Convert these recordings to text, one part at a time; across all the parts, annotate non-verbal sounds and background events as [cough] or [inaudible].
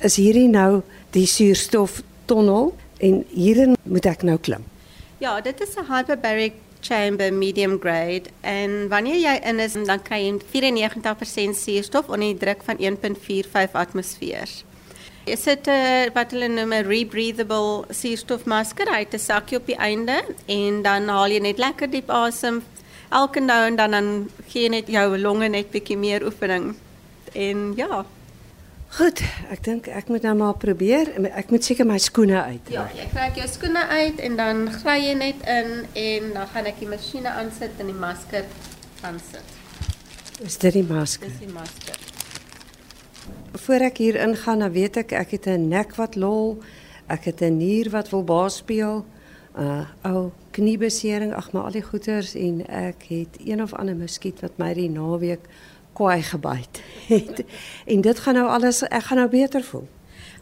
is hierdie nou die suurstoftonnel en hierin moet ek nou klim. Ja, dit is 'n hyperbaric chamber medium grade en wanneer jy in is dan kry jy 94% suurstof onder die druk van 1.45 atmosfeer. Is dit 'n uh, wat hulle noem 'n rebreathable suurstofmasker? Hy het 'n sakkie op die einde en dan haal jy net lekker diep asem. Elke nou en dan dan gee jy net jou longe net bietjie meer oefening. En ja, Goed, ek dink ek moet nou maar probeer. Ek moet seker my skoene uit. Ja, jy kry jou skoene uit en dan gry jy net in en dan gaan ek die masjiene aansit en die masker aansit. Is dit die masker? Dis die masker. Voor ek hier ingaan, dan weet ek ek het 'n nek wat lol, ek het 'n nier wat wil baas speel, 'n uh, ou kniebesering, ag maar al die goeters en ek het een of ander muskiet wat my die naweek kwaai gebyt het. [laughs] en dit gaan nou alles ek gaan nou beter voel.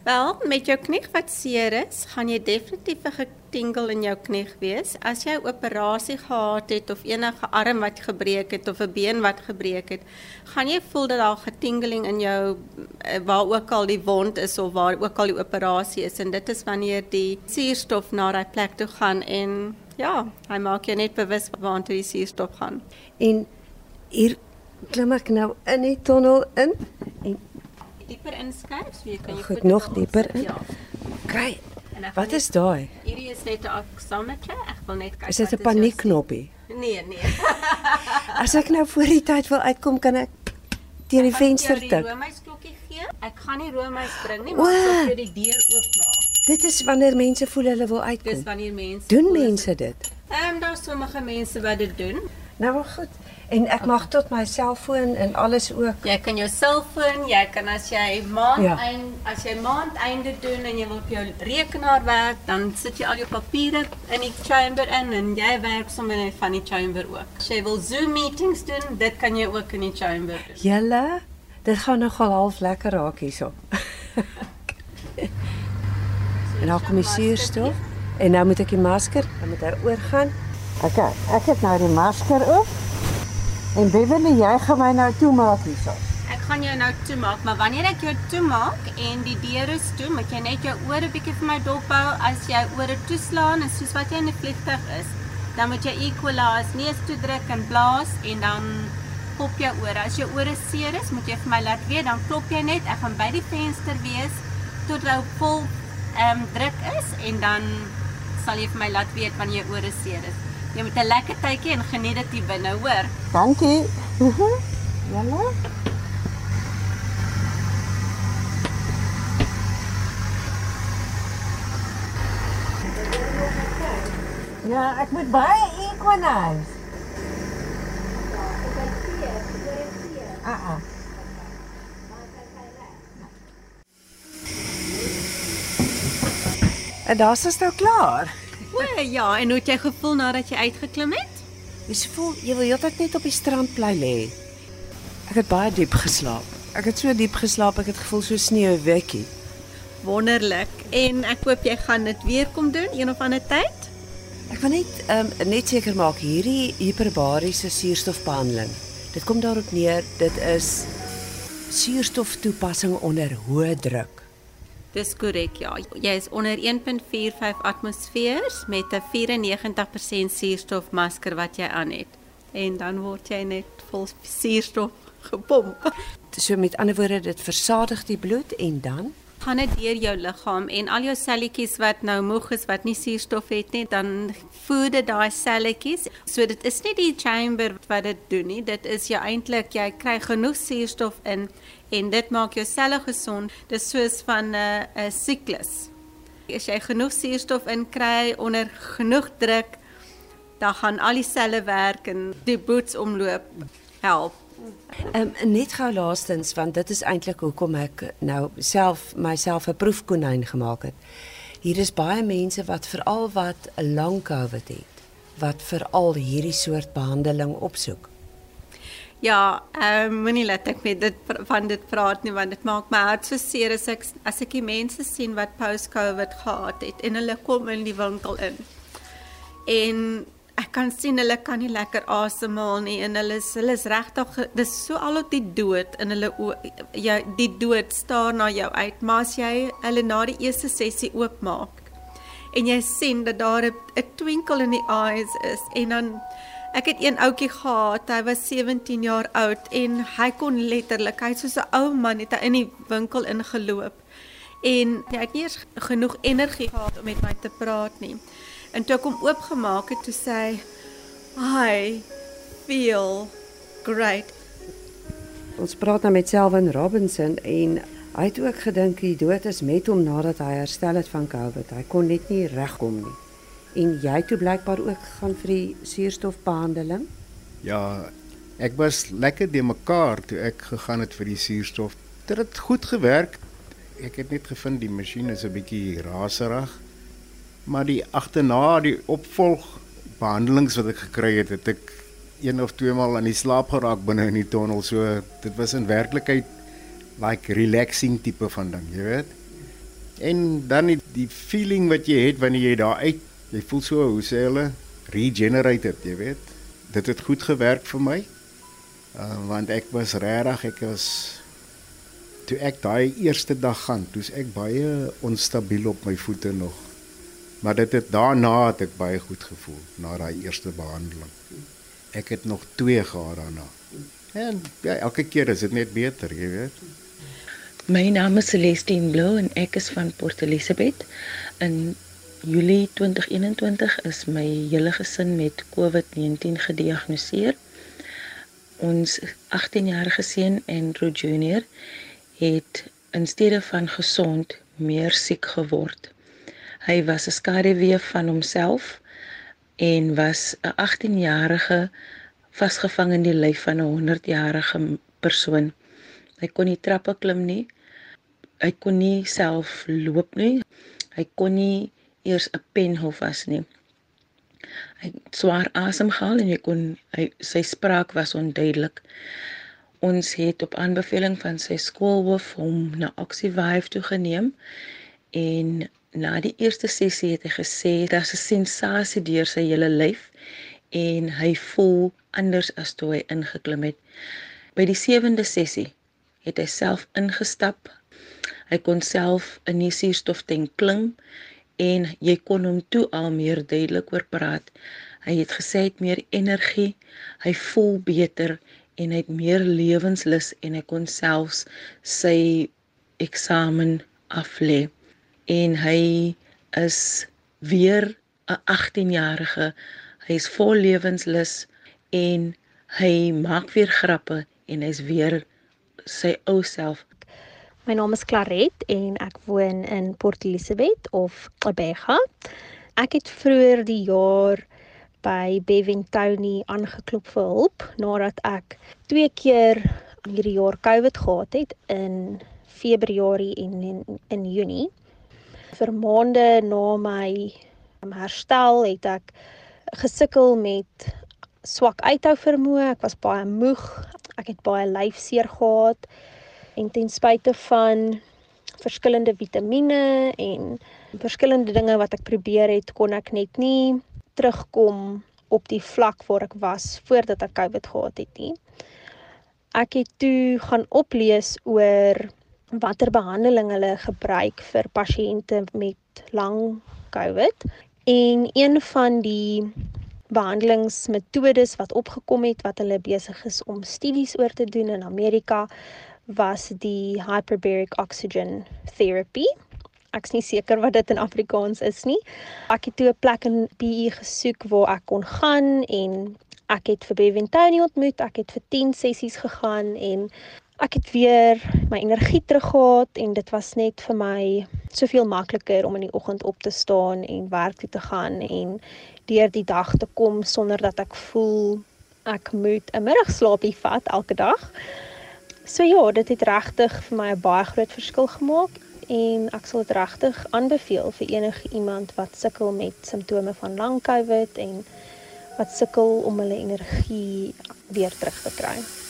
Wel, met jou knie wat seer is, gaan jy definitief 'n getingel in jou knie wees. As jy 'n operasie gehad het of enige arm wat gebreek het of 'n been wat gebreek het, gaan jy voel dat daar getingeling in jou eh, waar ook al die wond is of waar ook al die operasie is en dit is wanneer die suurstof na daai plek toe gaan en ja, hy maak jou net bewus waartoe die suurstof gaan. En hier klim ek nou in die tonnel in en dieper inskuif, so jy kan jou voete nog dieper in. Ja. Kyk. Wat is daai? Hierdie is net 'n oximeter. Ek wil net kyk. Is dit 'n paniekknoppie? [laughs] Nee, nee. [laughs] As ek nou voor die tyd wil uitkom, kan ek teen die venster tik. Ek gaan roomys klokkie gee. Ek gaan nie roomys bring nie, maar ek sal vir die deur oopmaak. Dit is wanneer mense voel hulle wil uitkom. Dis wanneer mense Doen mense dit? Ehm um, daar sommige mense wat dit doen. Nou maar goed. En ek mag tot my selfoon en alles ook. Jy kan jou selfoon, jy kan as jy maand ja. eind as jy maand einde doen en jy wil op jou rekenaar werk, dan sit jy al jou papiere in die chamber in en jy werk sommer net van die chamber ook. As jy wil Zoom meetings doen, dit kan jy ook in die chamber doen. Julle, dit gaan nogal half lekker raak hierso. [laughs] en dan kom die suurstof en nou moet ek die masker, dan moet hy oorgaan. OK, ek het nou die masker op. En Beverly, jy gaan my nou toemaak hierso. Ek gaan jou nou toemaak, maar wanneer ek jou toemaak en die deur is toe, moet jy net jou ore bietjie vir my dophou. As jy ore toeslaan, is soos wat jy in 'n vliegtuig is, dan moet jy equalize, neus toe druk en blaas en dan pop jou ore. As jou ore seer is, moet jy vir my laat weet, dan klop jy net. Ek gaan by die venster wees tot hy vol ehm um, druk is en dan sal jy vir my laat weet wanneer jou ore seer is. Jy moet 'n lekker tydjie en geniet dit hier binne, hoor. Dankie. Jalla. Ja, ek moet baie equinize. Ah ah. En das is nou klaar. O ja, en hoe het jy gevoel nadat jy uitgeklim het? Jy voel jy wil heeltyd net op die strand bly lê. Ek het baie diep geslaap. Ek het so diep geslaap, ek het gevoel so sneeuwwekkie. Wonderlik. En ek hoop jy gaan dit weer kom doen een of ander tyd. Ek wil net um, net seker maak hierdie hiperbariese suurstofbehandeling. Dit kom daarop neer, dit is suurstoftoepassing onder hoë druk. Dis korrek, ja. Jy is onder 1.45 atmosfeers met 'n 94% suurstofmasker wat jy aan het. En dan word jy net vol suurstof gepomp. So met ander woorde, dit versadig die bloed en dan gaan dit deur jou liggaam en al jou selletjies wat nou moeg is wat nie suurstof het nie, dan voed dit daai selletjies. So dit is nie die chamber wat dit doen nie. Dit is jou eintlik jy kry genoeg suurstof in en dit maak jou selle gesond. Dit is soos van 'n uh, 'n siklus. As jy genoeg suurstof inkry onder genoeg druk, dan gaan al die selle werk en die bloedsomloop help. Ehm um, net gou laastens want dit is eintlik hoekom ek nou self myself 'n proefkonyn gemaak het. Hier is baie mense wat veral wat 'n lang COVID het, wat veral hierdie soort behandeling opsoek. Ja, ehm um, moenie laat ek met dit van dit praat nie want dit maak my hart so seer as ek as ek die mense sien wat post-COVID gehad het en hulle kom in die winkel in. En ek kan sien hulle kan nie lekker asemhaal nie en hulle is hulle is regtig dis so al op die dood in hulle jou die dood staar na jou uit maar as jy hulle na die eerste sessie oopmaak en jy sien dat daar 'n twinkle in die eyes is en dan ek het een ouetjie gehad hy was 17 jaar oud en hy kon letterlik hy soos 'n ou man het hy in die winkel ingeloop en hy het nie eens genoeg energie gehad om met my te praat nie En toe ek hom oopgemaak het, toe sê hy, "I feel great." Ons praat nou met Selwyn Robinson en hy het ook gedink die dood is met hom nadat hy herstel het van COVID. Hy kon net nie regkom nie. En jy toe blykbaar ook gaan vir die suurstofbehandeling? Ja, ek was lekker de mekaar toe ek gegaan het vir die suurstof. Dit het goed gewerk. Ek het net gevind die masjien is 'n bietjie raserig maar die agterna die opvolg behandelings wat ek gekry het, het ek een of twee maal aan die slaap geraak binne in die tonnel. So dit was in werklikheid like relaxing tipe van ding, jy weet. En dan die, die feeling wat jy het wanneer jy daar uit, jy voel so hoe sê hulle regenerated, jy weet. Dit het goed gewerk vir my. Uh, want ek was regtig, ek was toe ek daai eerste dag gaan, toe's ek baie onstabiel op my voete nog. Maar dit het daarna het ek baie goed gevoel na daai eerste behandeling. Ek het nog 2 gehad daarna. En ja, elke keer is dit net beter, jy weet. My naam is Celestine Blou en ek is van Port Elizabeth. In Julie 2021 is my hele gesin met COVID-19 gediagnoseer. Ons 18-jarige seun Andrew Junior het in steede van gesond meer siek geword. Hy was 'n skaduwee van homself en was 'n 18-jarige vasgevang in die lyf van 'n 100-jarige persoon. Hy kon nie trappe klim nie. Hy kon nie self loop nie. Hy kon nie eers 'n pen hou vas nie. Hy het swaar asemhaal en hy kon hy sy spraak was onduidelik. Ons het op aanbeveling van sy skoolhoof hom na Oxyvive toe geneem en na die eerste sessie het hy gesê daar's 'n sensasie deur sy hele lyf en hy voel anders as toe hy ingeklim het. By die sewende sessie het hy self ingestap. Hy kon self in die suurstoftank klim en jy kon hom toe al meer duidelik oor praat. Hy het gesê hy het meer energie, hy voel beter en hy het meer lewenslus en hy kon selfs sy eksamen aflê en hy is weer 'n 18-jarige. Hy is vol lewenslus en hy maak weer grappe en hy's weer sy ou self. My naam is Claret en ek woon in Port Elizabeth of Abega. Ek het vroeër die jaar by Bevan Tony aangeklop vir hulp nadat ek twee keer hierdie jaar COVID gehad het in Februarie en in, in Junie vir maande na my um, herstel het ek gesukkel met swak uithou vermoë. Ek was baie moeg. Ek het baie lyfseer gehad en ten spyte van verskillende vitamiene en verskillende dinge wat ek probeer het, kon ek net nie terugkom op die vlak waar ek was voordat ek COVID gehad het nie. Ek het toe gaan oplees oor watter behandeling hulle gebruik vir pasiënte met lang COVID. En een van die behandelingsmetodes wat opgekom het wat hulle besig is om studies oor te doen in Amerika was die hyperbaric oxygen therapy. Ek is nie seker wat dit in Afrikaans is nie. Ek het toe 'n plek in PE gesoek waar ek kon gaan en ek het vir Bevan Tony ontmoet. Ek het vir 10 sessies gegaan en ek het weer my energie teruggehad en dit was net vir my soveel makliker om in die oggend op te staan en werk toe te gaan en deur die dag te kom sonder dat ek voel ek moet 'n middagslaapie vat elke dag. So ja, dit het regtig vir my 'n baie groot verskil gemaak en ek sal dit regtig aanbeveel vir enige iemand wat sukkel met simptome van lang COVID en wat sukkel om hulle energie weer terug te kry.